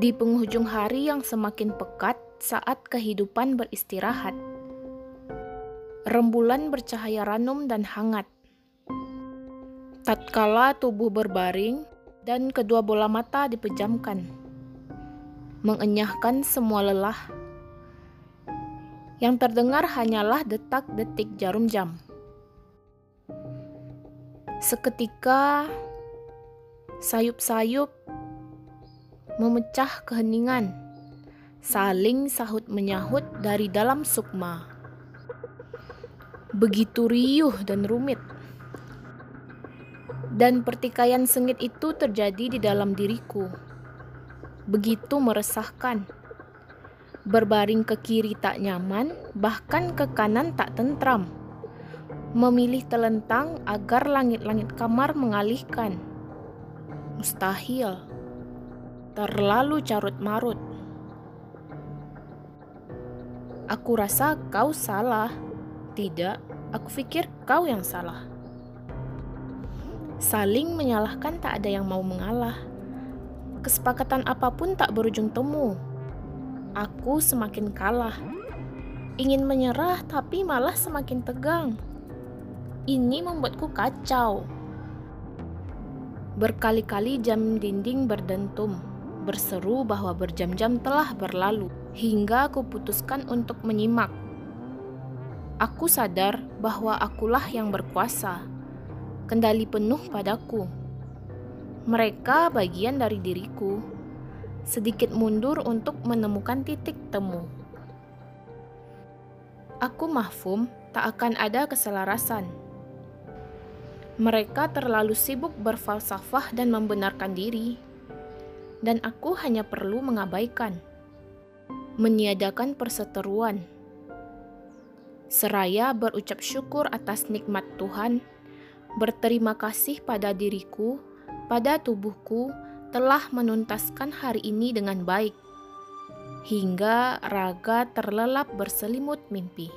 Di penghujung hari yang semakin pekat saat kehidupan beristirahat. Rembulan bercahaya ranum dan hangat. Tatkala tubuh berbaring dan kedua bola mata dipejamkan, mengenyahkan semua lelah. Yang terdengar hanyalah detak-detik jarum jam. Seketika sayup-sayup memecah keheningan, saling sahut menyahut dari dalam sukma. Begitu riuh dan rumit. Dan pertikaian sengit itu terjadi di dalam diriku. Begitu meresahkan. Berbaring ke kiri tak nyaman, bahkan ke kanan tak tentram. Memilih telentang agar langit-langit kamar mengalihkan. Mustahil. Terlalu carut marut. Aku rasa kau salah. Tidak, aku pikir kau yang salah. Saling menyalahkan tak ada yang mau mengalah. Kesepakatan apa pun tak berujung temu. Aku semakin kalah. Ingin menyerah tapi malah semakin tegang. Ini membuatku kacau. Berkali-kali jam dinding berdentum, berseru bahwa berjam-jam telah berlalu, hingga aku putuskan untuk menyimak. Aku sadar bahwa akulah yang berkuasa kendali penuh padaku. Mereka bagian dari diriku, sedikit mundur untuk menemukan titik temu. Aku mahfum tak akan ada keselarasan. Mereka terlalu sibuk berfalsafah dan membenarkan diri, dan aku hanya perlu mengabaikan, meniadakan perseteruan, seraya berucap syukur atas nikmat Tuhan berterima kasih pada diriku, pada tubuhku, telah menuntaskan hari ini dengan baik, hingga raga terlelap berselimut mimpi.